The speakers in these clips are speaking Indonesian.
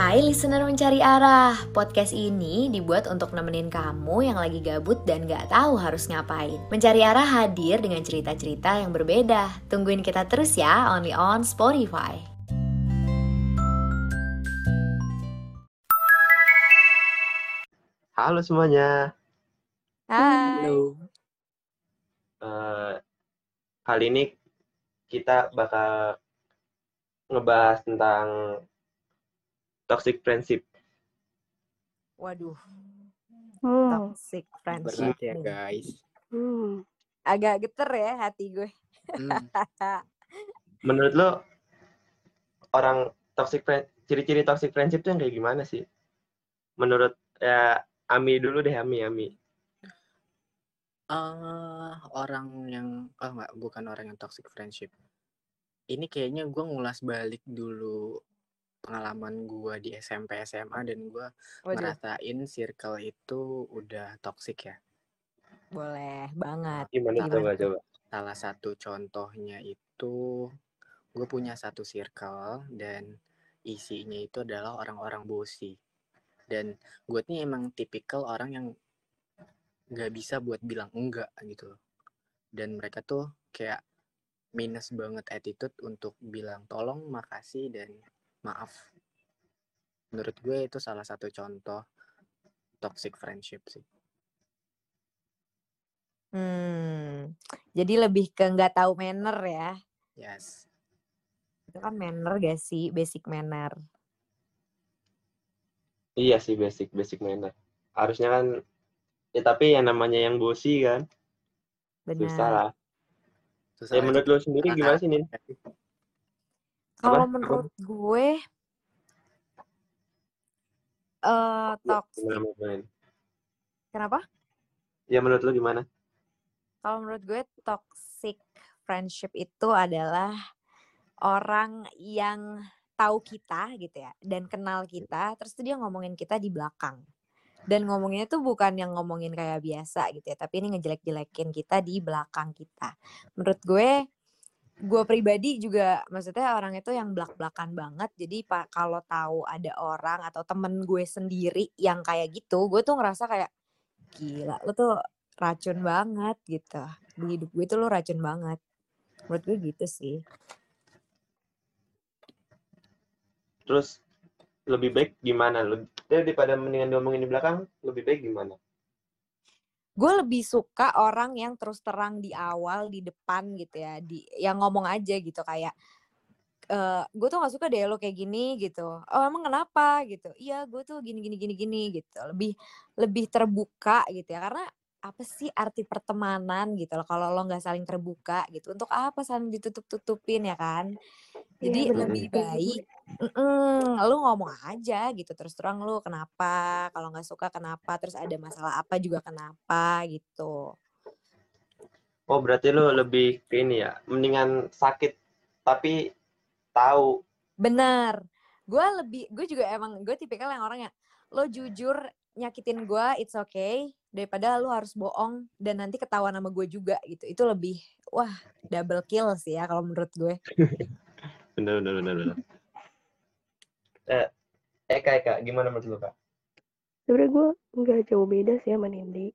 Hai listener mencari arah, podcast ini dibuat untuk nemenin kamu yang lagi gabut dan gak tahu harus ngapain. Mencari arah hadir dengan cerita-cerita yang berbeda. Tungguin kita terus ya, only on Spotify. Halo semuanya. Hai. Halo. Eh, kali ini kita bakal ngebahas tentang toxic friendship. Waduh, Hmm. toxic friendship. Berat ya guys. Hmm. Agak geter ya hati gue. Hmm. Menurut lo orang toxic friend, ciri-ciri toxic friendship itu yang kayak gimana sih? Menurut ya Ami dulu deh Ami Ami. Eh, orang yang oh enggak bukan orang yang toxic friendship. Ini kayaknya gue ngulas balik dulu pengalaman gue di SMP SMA dan gue ngerasain circle itu udah toxic ya. boleh banget. Gimana Gimana coba tuh? coba? Salah satu contohnya itu gue punya satu circle dan isinya itu adalah orang-orang bosi. Dan gue nih emang tipikal orang yang gak bisa buat bilang enggak gitu loh. Dan mereka tuh kayak minus banget attitude untuk bilang tolong, makasih, dan maaf. Menurut gue itu salah satu contoh toxic friendship sih. Hmm, jadi lebih ke nggak tahu manner ya. Yes. Itu kan manner gak sih, basic manner. Iya sih basic basic manner. Harusnya kan ya tapi yang namanya yang bosi kan susah Benar. lah. Susah Ya menurut lo sendiri gimana sih nih? Kalau menurut gue eh toxic. Gimana? Kenapa? Ya menurut lo gimana? Kalau menurut gue toxic friendship itu adalah orang yang tahu kita gitu ya dan kenal kita terus dia ngomongin kita di belakang. Dan ngomonginnya tuh bukan yang ngomongin kayak biasa gitu ya, tapi ini ngejelek-jelekin kita di belakang kita. Menurut gue gue pribadi juga maksudnya orang itu yang belak-belakan banget. Jadi pak kalau tahu ada orang atau temen gue sendiri yang kayak gitu, gue tuh ngerasa kayak gila, lu tuh racun banget gitu. Di hidup gue tuh lu racun banget. Menurut gue gitu sih. Terus lebih baik gimana? Lebih, daripada mendingan diomongin di belakang, lebih baik gimana? Gue lebih suka orang yang terus terang di awal, di depan gitu ya, di yang ngomong aja gitu kayak eh gue tuh gak suka deh lo kayak gini gitu. Oh emang kenapa gitu? Iya gue tuh gini gini gini gini gitu. Lebih lebih terbuka gitu ya karena apa sih arti pertemanan gitu loh kalau lo nggak saling terbuka gitu untuk apa saling ditutup tutupin ya kan? Jadi Iya, benar. lebih baik mm, lu ngomong aja gitu terus terang lu kenapa? Kalau nggak suka kenapa? Terus ada masalah apa juga kenapa? gitu. Oh berarti lo lebih ke ini ya, mendingan sakit tapi tahu. bener gue lebih gue juga emang gue tipikal yang orang yang lo jujur nyakitin gue it's okay daripada lu harus bohong dan nanti ketahuan sama gue juga gitu itu lebih wah double kill sih ya kalau menurut gue Bener bener bener bener. eh, Eka Eka, gimana menurut lo kak? Sebenarnya gue nggak jauh beda sih sama Nindi.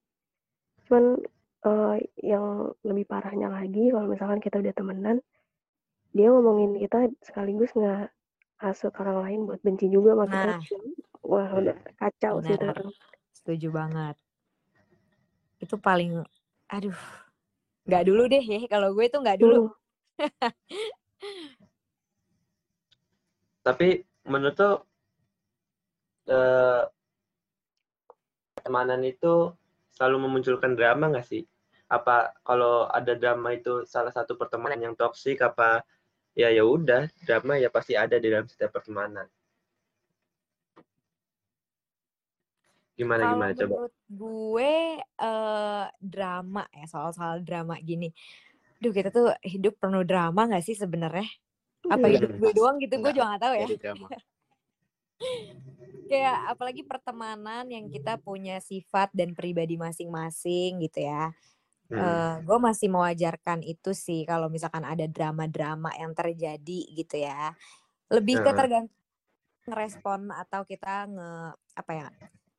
Cuman eh, yang lebih parahnya lagi kalau misalkan kita udah temenan, dia ngomongin kita sekaligus nggak hasut orang lain buat benci juga sama kita. Wah udah kacau sih itu. Setuju banget itu paling aduh nggak dulu deh ya kalau gue tuh nggak dulu Hmm. Tapi menurut lo eh, pertemanan itu selalu memunculkan drama nggak sih? Apa kalau ada drama itu salah satu pertemanan yang toksik apa ya ya udah drama ya pasti ada di dalam setiap pertemanan. Gimana Kalau gimana coba? menurut gue eh drama ya soal-soal drama gini. Duh kita tuh hidup penuh drama gak sih sebenarnya? Apa Iya. hidup gue doang gitu? Gue juga gak tahu ya. Kayak apalagi pertemanan yang kita punya sifat dan pribadi masing-masing gitu ya. Hmm. Eh gue masih mewajarkan itu sih kalau misalkan ada drama-drama yang terjadi gitu ya. Lebih ke tergantung ngerespon atau kita nge apa ya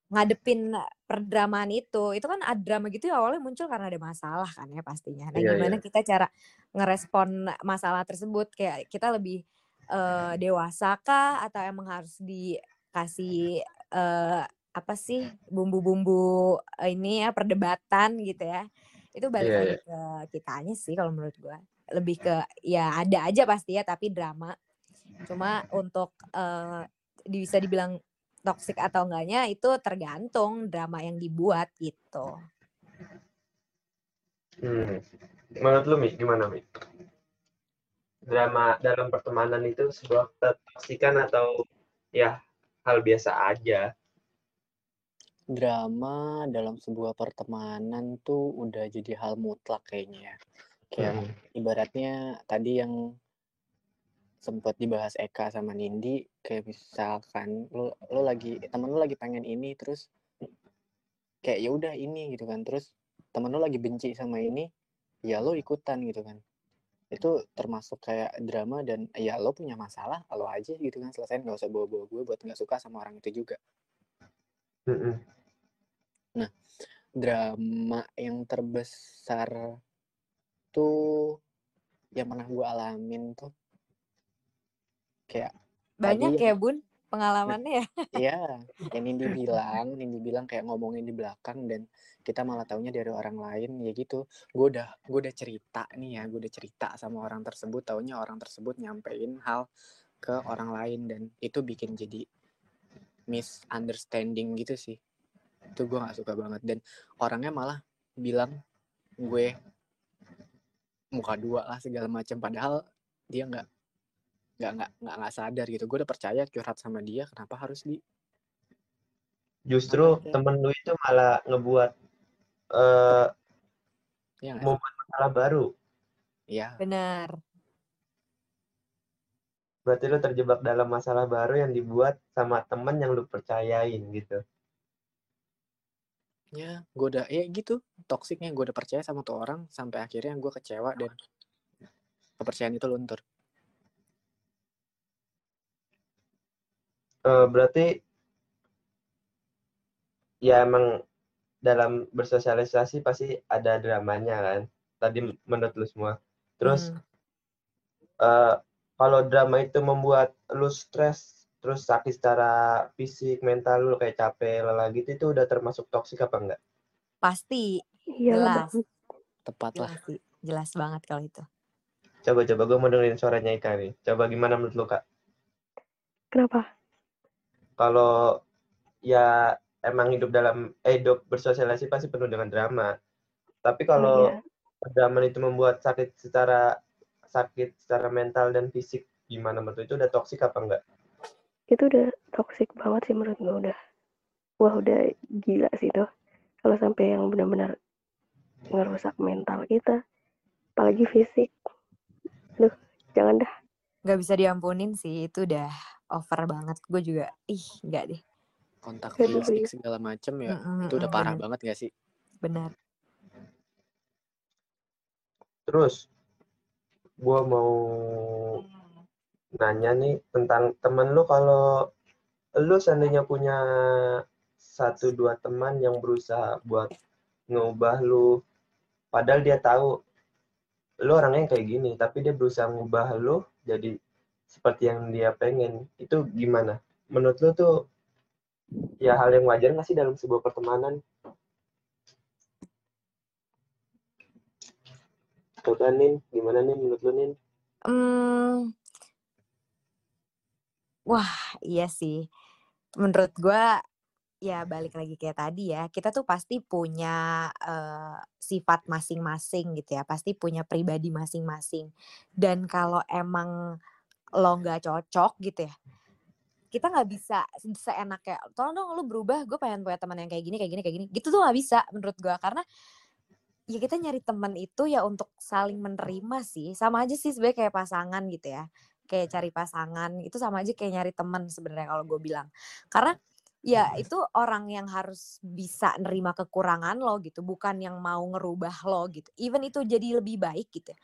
ngadepin perdramaan itu itu kan ada drama gitu ya awalnya muncul karena ada masalah kan ya pastinya. Nah Iya, gimana iya. kita cara ngerespon masalah tersebut? Kayak kita lebih eh, dewasa kah? Atau emang harus dikasih eh, apa sih bumbu-bumbu ini ya perdebatan gitu ya? Itu balik Iya, lagi iya. ke kitanya sih kalau menurut gua. Lebih ke ya ada aja pasti ya tapi drama. Cuma untuk di- bisa dibilang toxic atau enggaknya itu tergantung drama yang dibuat gitu. Hmm. Menurut lu Mi, gimana Mi? Drama dalam pertemanan itu sebuah ketoksikan atau ya hal biasa aja? Drama dalam sebuah pertemanan tuh udah jadi hal mutlak kayaknya ya. Kayak Hmm. ibaratnya tadi yang sempat dibahas Eka sama Nindi kayak misalkan lu lu lagi temen lu lagi pengen ini terus kayak ya udah ini gitu kan. Terus temen lu lagi benci sama ini ya lo ikutan gitu kan. Itu termasuk kayak drama dan ya lo punya masalah lo aja gitu kan. Selesain nggak usah bawa-bawa gue buat nggak suka sama orang itu juga. Mm-mm. drama yang terbesar tuh yang pernah gue alamin tuh kayak Banyak Tadi- ya Bun pengalamannya ya. Iya, yang Nindi bilang, Nindi bilang kayak ngomongin di belakang dan kita malah taunya dari orang lain ya gitu. Gue udah gue udah cerita nih ya, gue udah cerita sama orang tersebut, taunya orang tersebut nyampein hal ke orang lain dan itu bikin jadi misunderstanding gitu sih. Itu gue nggak suka banget dan orangnya malah bilang gue muka dua lah segala macam padahal dia nggak nggak nggak nggak nggak sadar gitu gue udah percaya curhat sama dia kenapa harus di Justru Makanya. temen lu itu malah ngebuat eh ya Mau- masalah baru. ya Benar. Berarti lu terjebak dalam masalah baru yang dibuat sama temen yang lu percayain gitu. ya gue udah ya gitu toksiknya gue udah percaya sama tuh orang sampai akhirnya gue kecewa dan kepercayaan itu luntur Eh, berarti ya emang dalam bersosialisasi pasti ada dramanya kan. Tadi menurut lu semua. Terus Hmm. eh, kalau drama itu membuat lu stres, terus sakit secara fisik, mental lu kayak capek, lelah gitu, itu udah termasuk toksik apa enggak? pasti Iya jelas, tepat lah jelas sih, jelas banget kalau itu. Coba-coba gue mau dengerin suaranya Ika nih. Coba gimana menurut lu Kak? Kenapa? Kalau ya emang hidup dalam eh hidup bersosialisasi pasti penuh dengan drama. Tapi kalau Iya. drama itu membuat sakit secara sakit secara mental dan fisik gimana menurut itu udah toksik apa enggak? Itu udah toxic banget sih menurut gue udah. Wah udah gila sih tuh. Kalau sampai yang benar-benar ngerusak mental kita. Apalagi fisik. Duh, jangan dah. Gak bisa diampunin sih, itu udah over banget. Gue juga, ih nggak deh. kontak Aduh, fisik segala macem ya Mm-mm, itu udah parah bener, banget gak sih bener. Terus gua mau nanya nih tentang temen lu kalau lu seandainya punya satu dua teman yang berusaha buat ngubah lu padahal dia tahu lu orangnya yang kayak gini tapi dia berusaha ngubah lu jadi seperti yang dia pengen itu gimana menurut lu tuh ya hal yang wajar nggak sih dalam sebuah pertemanan Coba Nin, gimana nih menurut lu Nin? Hmm, wah iya sih. Menurut gue ya balik lagi kayak tadi ya. Kita tuh pasti punya eh, sifat masing-masing gitu ya. Pasti punya pribadi masing-masing. Dan kalau emang lo nggak cocok gitu ya, kita nggak bisa se- seenak kayak tolong dong lu berubah. Gue pengen punya teman yang kayak gini, kayak gini, kayak gini. Gitu tuh nggak bisa menurut gue karena ya kita nyari teman itu ya untuk saling menerima sih sama aja sih sebenarnya kayak pasangan gitu ya kayak cari pasangan itu sama aja kayak nyari teman sebenarnya kalau gue bilang karena ya itu orang yang harus bisa nerima kekurangan lo gitu bukan yang mau ngerubah lo gitu even itu jadi lebih baik gitu ya.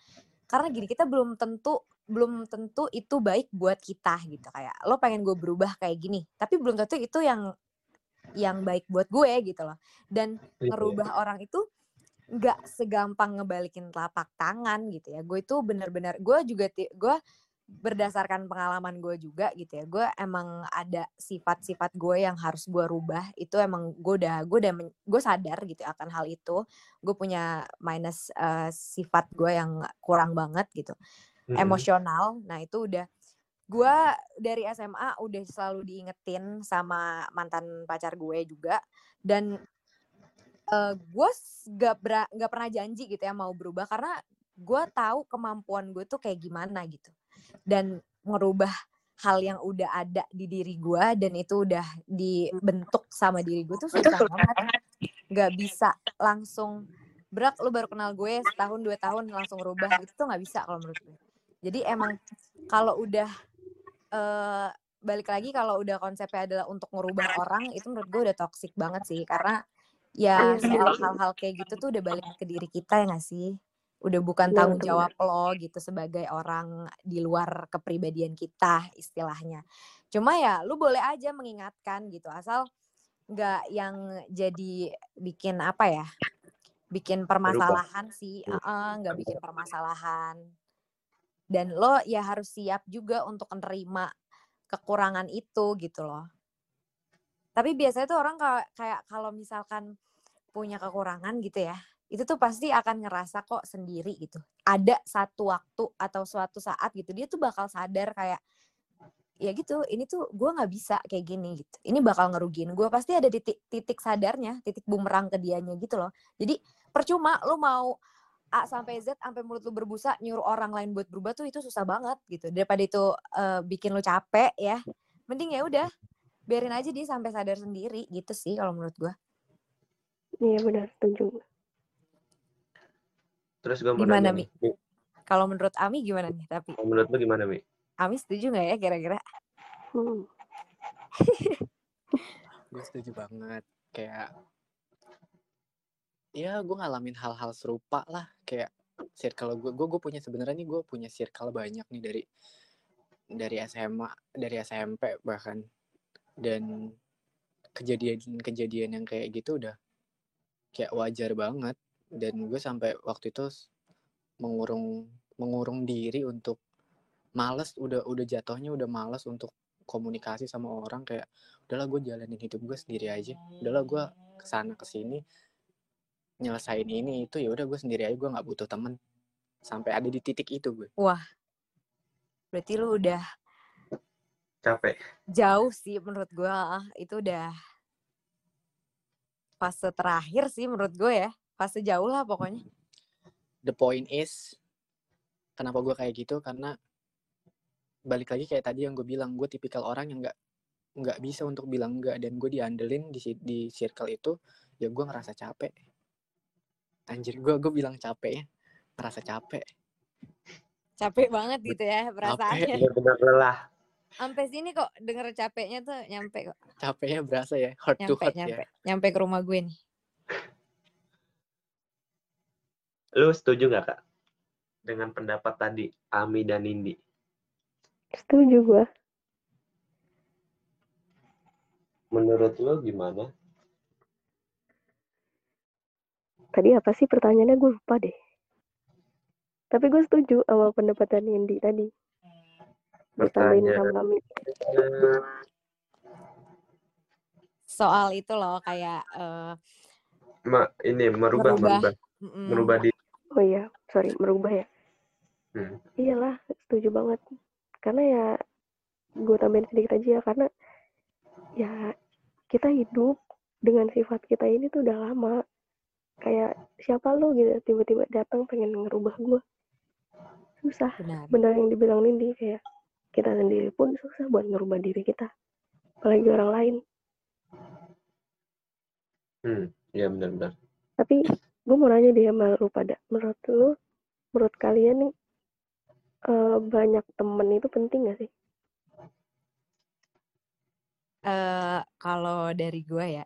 karena gini kita belum tentu belum tentu itu baik buat kita gitu. Kayak lo pengen gue berubah kayak gini tapi belum tentu itu yang yang baik buat gue gitu loh. Dan Iya. ngerubah orang itu nggak segampang ngebalikin telapak tangan gitu ya. Gue itu bener-bener gue juga gue berdasarkan pengalaman gue juga gitu ya. Gue emang ada sifat-sifat gue yang harus gue rubah itu emang gue udah gue udah gue sadar gitu akan hal itu. Gue punya minus eh, sifat gue yang kurang banget gitu Mm-mm. emosional. Nah itu udah gue dari SMA udah selalu diingetin sama mantan pacar gue juga. Dan eh gue gak, gak pernah janji gitu ya mau berubah karena gue tahu kemampuan gue tuh kayak gimana gitu. Dan ngerubah hal yang udah ada di diri gue dan itu udah dibentuk sama diri gue tuh susah banget. Nggak bisa langsung berak lu baru kenal gue setahun dua tahun langsung rubah. Itu tuh nggak bisa kalau menurut gue jadi emang kalau udah eh balik lagi kalau udah konsepnya adalah untuk ngerubah orang itu menurut gue udah toxic banget sih. Karena ya Iya, soal hal-hal kayak gitu tuh udah balik ke diri kita ya gak sih? Udah bukan Bener, tanggung jawab lo gitu sebagai orang di luar kepribadian kita istilahnya. Cuma ya lu boleh aja mengingatkan gitu asal nggak yang jadi bikin apa ya bikin permasalahan sih. Heeh, nggak bikin permasalahan dan lo ya harus siap juga untuk menerima kekurangan itu gitu loh. Tapi biasanya tuh orang ka- kayak kalau misalkan punya kekurangan gitu ya itu tuh pasti akan ngerasa kok sendiri gitu. Ada satu waktu atau suatu saat gitu dia tuh bakal sadar kayak ya gitu ini tuh gue nggak bisa kayak gini gitu. Ini bakal ngerugiin gue pasti ada titik titik sadarnya titik bumerang ke dianya gitu loh. Jadi percuma lu mau A sampai Z sampai mulut lu berbusa nyuruh orang lain buat berubah tuh itu susah banget gitu daripada itu eh, bikin lu capek ya mending ya udah biarin aja dia sampai sadar sendiri gitu sih kalau menurut gue Iya benar, setuju. Terus gue mau Gimana, Mi? kalau menurut Ami gimana nih tapi menurut lu gimana Mi? Ami setuju nggak ya kira-kira Hmm. gue setuju banget kayak ya gue ngalamin hal-hal serupa lah kayak circle gue gue punya sebenarnya nih gue punya circle banyak nih dari dari SMA dari SMP bahkan. Dan kejadian-kejadian yang kayak gitu udah kayak wajar banget. Dan gue sampai waktu itu mengurung mengurung diri untuk males udah udah jatuhnya udah males untuk komunikasi sama orang kayak udahlah gue jalanin hidup gue sendiri aja. Udahlah gue ke sana ke sini nyelesain ini itu ya udah gue sendiri aja gue nggak butuh temen. Sampai ada di titik itu gue. Berarti lu udah Capek. jauh sih menurut gue ah, itu udah fase terakhir sih menurut gue ya. Fase jauh lah pokoknya. The point is kenapa gue kayak gitu? Karena balik lagi kayak tadi yang gue bilang gue tipikal orang yang nggak nggak bisa untuk bilang enggak dan gue diandelin di si- di circle itu ya gue ngerasa capek anjir gue gue bilang capek ya. Ngerasa capek. Capek banget gitu ya perasaannya. Benar-benar lelah. sampai sini kok denger capeknya tuh nyampe kok. Capeknya berasa ya heart to nyampe heart nyampe. Ya nyampe ke rumah gue nih. Lu setuju nggak kak? Dengan pendapat tadi Ami dan Indi? Setuju gua. Menurut lu gimana? Tadi apa sih pertanyaannya gue lupa deh. Tapi gue setuju sama pendapatan Indi tadi. Ditambahin Pertanyaan. sama Ami. soal itu loh kayak eh, Ma, ini merubah, Merubah. merubah, mm-mm. merubah diri. Oh iya, sorry, merubah ya. Hmm. Iyalah, setuju banget. Karena ya, gue tambahin sedikit aja ya, karena ya kita hidup dengan sifat kita ini tuh udah lama. Kayak siapa lo gitu, tiba-tiba datang pengen ngerubah gue. Susah. benar Benar yang dibilang Nindi, kayak kita sendiri pun susah buat ngerubah diri kita. Apalagi orang lain. Hmm, iya benar-benar. Tapi gue mau nanya deh sama lu pada, menurut lu, menurut kalian nih, eh, banyak temen itu penting gak sih? eh kalau dari gue ya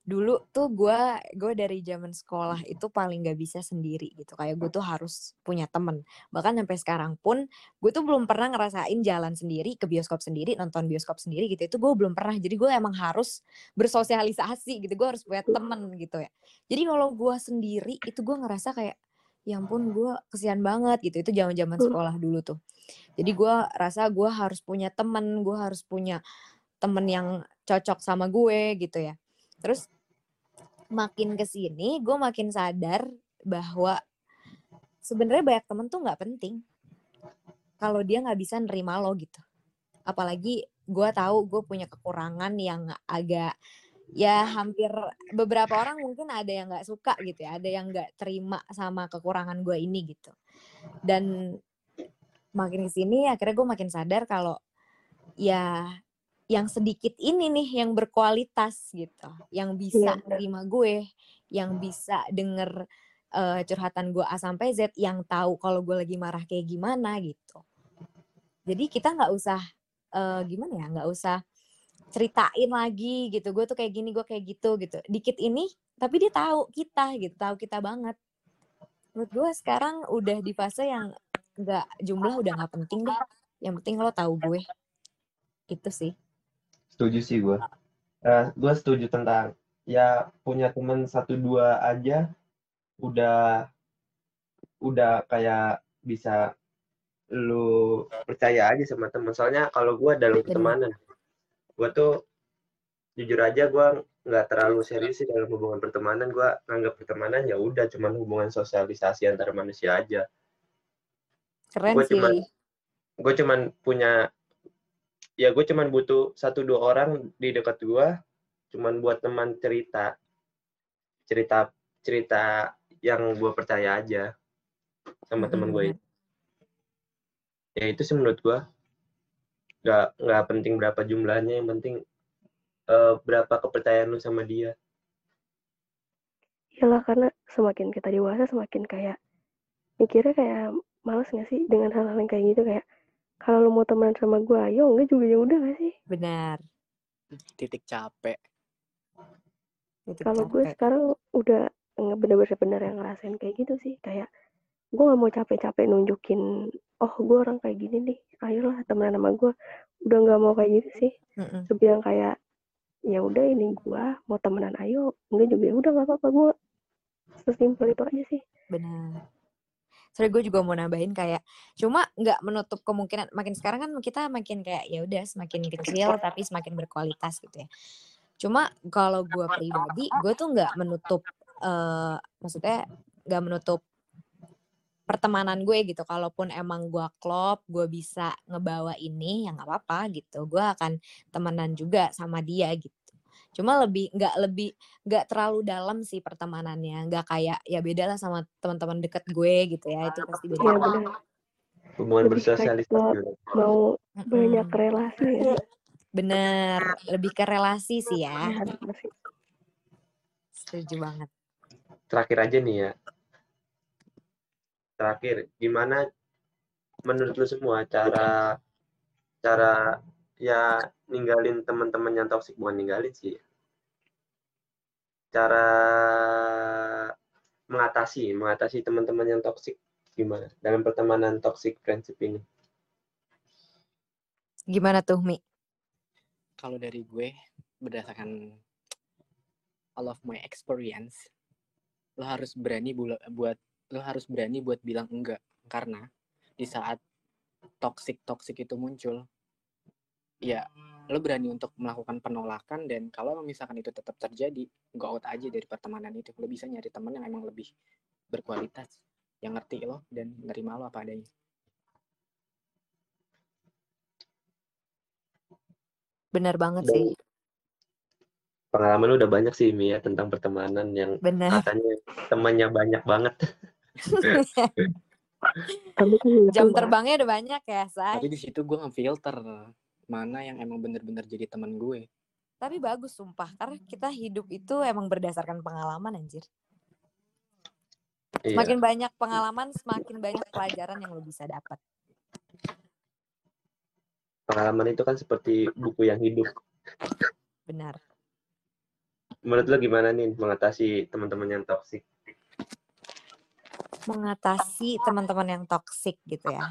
dulu tuh gue gue dari zaman sekolah itu paling gak bisa sendiri gitu kayak gue tuh harus punya temen. Bahkan sampai sekarang pun gue tuh belum pernah ngerasain jalan sendiri ke bioskop sendiri nonton bioskop sendiri gitu. Itu gue belum pernah. Jadi gue emang harus bersosialisasi gitu gue harus punya temen gitu ya. Jadi kalau gue sendiri itu gue ngerasa kayak ya ampun gue kesian banget gitu. Itu zaman zaman sekolah dulu tuh. Jadi gue rasa gue harus punya temen gue harus punya temen yang cocok sama gue gitu ya terus makin ke sini gue makin sadar bahwa sebenarnya banyak temen tuh nggak penting. Kalau dia nggak bisa nerima lo gitu. Apalagi gue tahu gue punya kekurangan yang agak ya hampir beberapa orang mungkin ada yang nggak suka gitu ya ada yang nggak terima sama kekurangan gue ini gitu. Dan makin ke sini akhirnya gue makin sadar kalau ya yang sedikit ini nih yang berkualitas gitu, yang bisa Iya, nerima gue, yang bisa denger uh, curhatan gue A sampai Z, yang tahu kalau gue lagi marah kayak gimana gitu. Jadi kita nggak usah uh, gimana ya, nggak usah ceritain lagi gitu. Gue tuh kayak gini, gue kayak gitu gitu. Dikit ini, tapi dia tahu kita gitu, tahu kita banget. Menurut gue sekarang udah di fase yang nggak jumlah udah nggak penting deh. Yang penting lo tahu gue. Itu sih setuju sih gue uh, gue setuju tentang ya punya temen satu dua aja udah udah kayak bisa lu percaya aja sama temen. Soalnya kalau gue dalam pertemanan gue tuh jujur aja gue nggak terlalu serius sih dalam hubungan pertemanan. Gue nganggap pertemanan ya udah cuman hubungan sosialisasi antar manusia aja. Keren gua sih. gue cuman punya ya gue cuman butuh satu dua orang di dekat gue cuman buat teman cerita. Cerita cerita yang gue percaya aja sama teman gue itu. Ya itu sih menurut gue nggak nggak penting berapa jumlahnya yang penting uh, berapa kepercayaan lu sama dia. Iyalah karena semakin kita dewasa semakin kayak mikirnya kayak males gak sih dengan hal-hal yang kayak gitu? Kayak kalau lo mau temenan sama gue ayo. Enggak juga ya udah gak sih? Benar. Titik capek. Kalau gue sekarang udah nggak bener-bener yang ngerasain kayak gitu sih. Kayak gue gak mau capek-capek nunjukin oh gue orang kayak gini nih. Ayolah temenan sama gue udah nggak mau kayak gitu sih. Mm yang kayak ya udah ini gue mau temenan ayo. Enggak juga ya udah nggak apa-apa gue sesimpel itu aja sih. Benar Soalnya gue juga mau nambahin kayak cuma nggak menutup kemungkinan makin sekarang kan kita makin kayak ya udah semakin kecil tapi semakin berkualitas gitu ya. Cuma kalau gue pribadi gue tuh nggak menutup uh, maksudnya nggak menutup pertemanan gue gitu. Kalaupun emang gue klop, gue bisa ngebawa ini, ya nggak apa-apa gitu. Gue akan temenan juga sama dia gitu cuma lebih nggak lebih nggak terlalu dalam sih pertemanannya. Nggak kayak ya beda lah sama teman-teman deket gue gitu ya itu pasti beda. Ya, benar. hubungan bersosialisasi mau banyak relasi ya. Bener lebih ke relasi sih ya. Iya, setuju banget. Terakhir aja nih ya. Terakhir gimana menurut lu semua cara cara ya ninggalin teman-teman yang toksik bukan ninggalin sih. Cara mengatasi mengatasi teman-teman yang toksik gimana? Dalam pertemanan toxic friendship ini. Gimana tuh Mi? Kalau dari gue berdasarkan all of my experience lo harus berani buat lo harus berani buat bilang enggak. Karena di saat toxic toxic itu muncul ya lo berani untuk melakukan penolakan dan kalau misalkan itu tetap terjadi go out aja dari pertemanan itu. Lo bisa nyari teman yang emang lebih berkualitas yang ngerti lo dan nerima lo apa adanya. Benar banget dan sih. pengalaman lu udah banyak sih Mia tentang pertemanan yang Bener. katanya temannya banyak banget. Jam terbangnya udah banyak ya say tapi di situ gue ngefilter mana yang emang bener-bener jadi teman gue tapi bagus sumpah karena kita hidup itu emang berdasarkan pengalaman anjir iya. semakin banyak pengalaman semakin banyak pelajaran yang lo bisa dapat pengalaman itu kan seperti buku yang hidup benar menurut lo gimana nih mengatasi teman-teman yang toksik? Mengatasi teman-teman yang toksik gitu ya.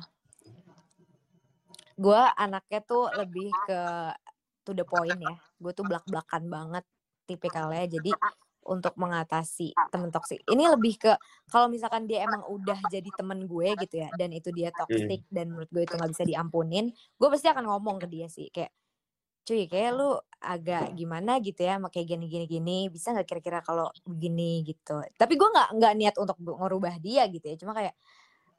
Gue anaknya tuh lebih ke to the point ya. Gue tuh belak-belakan banget tipikalnya. Jadi untuk mengatasi temen toksik. Ini lebih ke kalau misalkan dia emang udah jadi temen gue gitu ya, dan itu dia toksik dan menurut gue itu nggak bisa diampunin, gue pasti akan ngomong ke dia sih kayak, cuy kayak lu agak gimana gitu ya, kayak gini gini gini, bisa nggak kira-kira kalau begini gitu. Tapi gue nggak nggak niat untuk ngerubah dia gitu ya, cuma kayak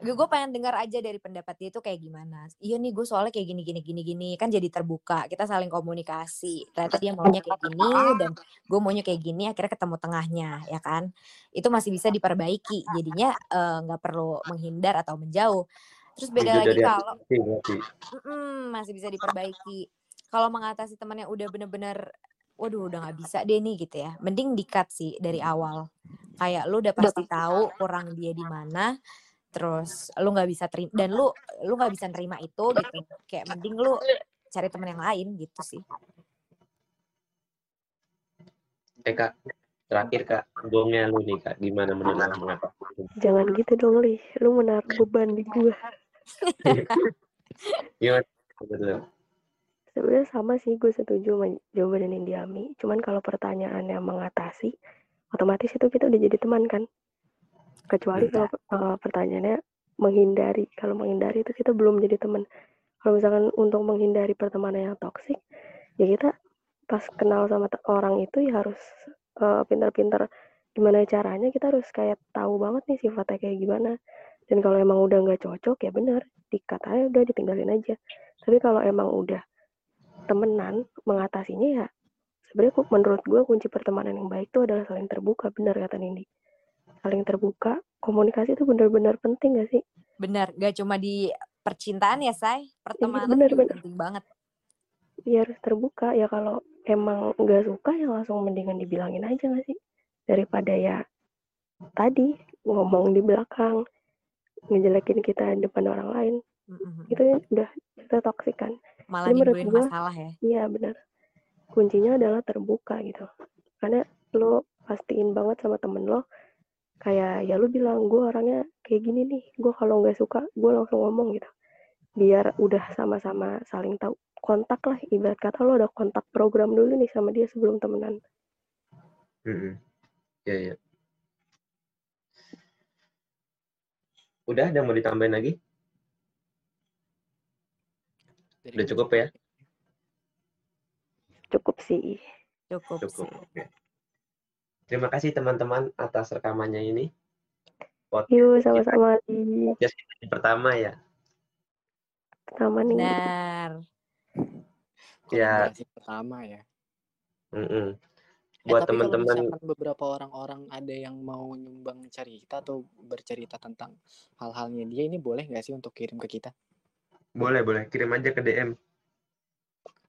gue gue pengen dengar aja dari pendapat dia itu kayak gimana. Iya nih gue soalnya kayak gini gini gini gini kan jadi terbuka. Kita saling komunikasi. Ternyata dia maunya kayak gini dan gue maunya kayak gini akhirnya ketemu tengahnya ya kan? Itu masih bisa diperbaiki. Jadinya nggak uh, perlu menghindar atau menjauh. Terus beda lagi kalau mm, masih bisa diperbaiki. Kalau mengatasi teman yang udah bener-bener waduh udah nggak bisa deh nih gitu ya. Mending dikat sih dari awal. Kayak lu udah pasti tahu. kurang dia di mana terus lu nggak bisa terima dan lu lu nggak bisa nerima itu gitu. Kayak mending lu cari teman yang lain gitu sih. Eh kak terakhir kak gongnya lu nih kak gimana menurut lu? Mengapa? Jangan gitu dong li. Lu menaruh beban di gua. Gimana? Sebenarnya sama sih gue setuju sama jawaban yang diami cuman kalau pertanyaannya mengatasi otomatis itu kita udah jadi teman kan kecuali kalau uh, pertanyaannya menghindari. Kalau menghindari itu kita belum jadi teman. Kalau misalkan untuk menghindari pertemanan yang toksik ya kita pas kenal sama orang itu ya harus uh, pintar-pintar gimana caranya kita harus kayak tahu banget nih sifatnya kayak gimana. Dan kalau emang udah nggak cocok ya benar dikat aja udah ditinggalin aja. Tapi kalau emang udah temenan mengatasinya ya sebenarnya menurut gue kunci pertemanan yang baik itu adalah saling terbuka benar kata Nindi saling terbuka komunikasi itu benar-benar penting gak sih? Benar gak cuma di percintaan ya say? Pertemanan iya, bener, bener. penting banget. Ya harus terbuka. Ya kalau emang nggak suka ya langsung mendingan dibilangin aja gak sih? Daripada ya tadi ngomong di belakang ngejelekin kita di depan orang lain. Mm-hmm. itu ya udah kita toksik kan. Malah nimbulin gua, masalah ya. iya benar. Kuncinya adalah terbuka gitu. Karena lo pastiin banget sama temen lo kayak ya lu bilang gue orangnya kayak gini nih gue kalau nggak suka gue langsung ngomong gitu. Biar udah sama-sama saling tahu kontak lah ibarat kata lo udah kontak program dulu nih sama dia sebelum temenan. Hmm ya ya udah ada mau ditambahin lagi? Udah cukup ya? cukup sih. Cukup, cukup. sih Terima kasih teman-teman atas rekamannya ini. Yuk, sama-sama. di pertama ya. Pertama nih. Benar. Ya. Pertama ya. Mm -mm. Buat eh, teman-teman beberapa orang-orang ada yang mau nyumbang cerita atau bercerita tentang hal-halnya dia ini boleh nggak sih untuk kirim ke kita? Boleh, boleh. Kirim aja ke DM.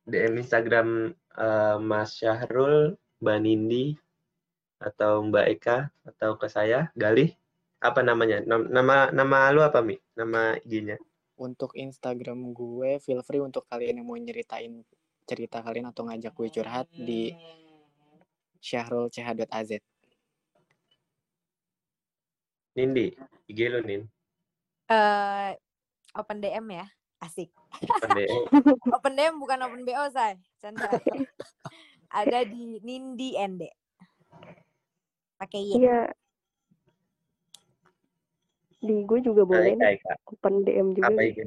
DM Instagram uh, Mas Syahrul, Mbak Nindi, atau Mbak Eka atau ke saya Galih? Apa namanya? Nama nama lu apa mi? Nama IG-nya? Untuk Instagram gue feel free untuk kalian yang mau nyeritain cerita kalian atau ngajak gue curhat di syahrul ch.az Nindi IG lu Nin. Uh, open DM ya. Asik. Open DM open DM bukan open BO say canda. Ada di Nindi Ende pakai Y. Iya. Di gue juga boleh nih. Open DM juga. Apa IG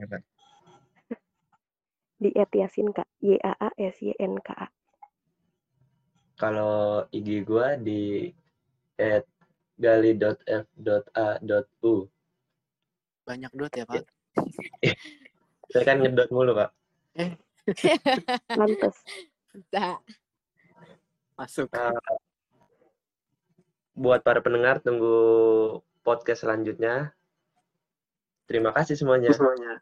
Di Etiasin kak. Y A A S Y N K A. Kalau IG gue di at gali.f.a.u. Banyak dot ya pak. Saya kan ngedot mulu pak. Lantas. Masuk. Uh, buat para pendengar tunggu podcast selanjutnya. Terima kasih semuanya. Semuanya.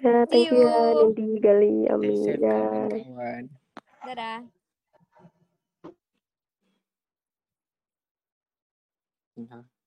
Ya, thank you Nindi Gali. Amin. Ya. Dadah. Dadah.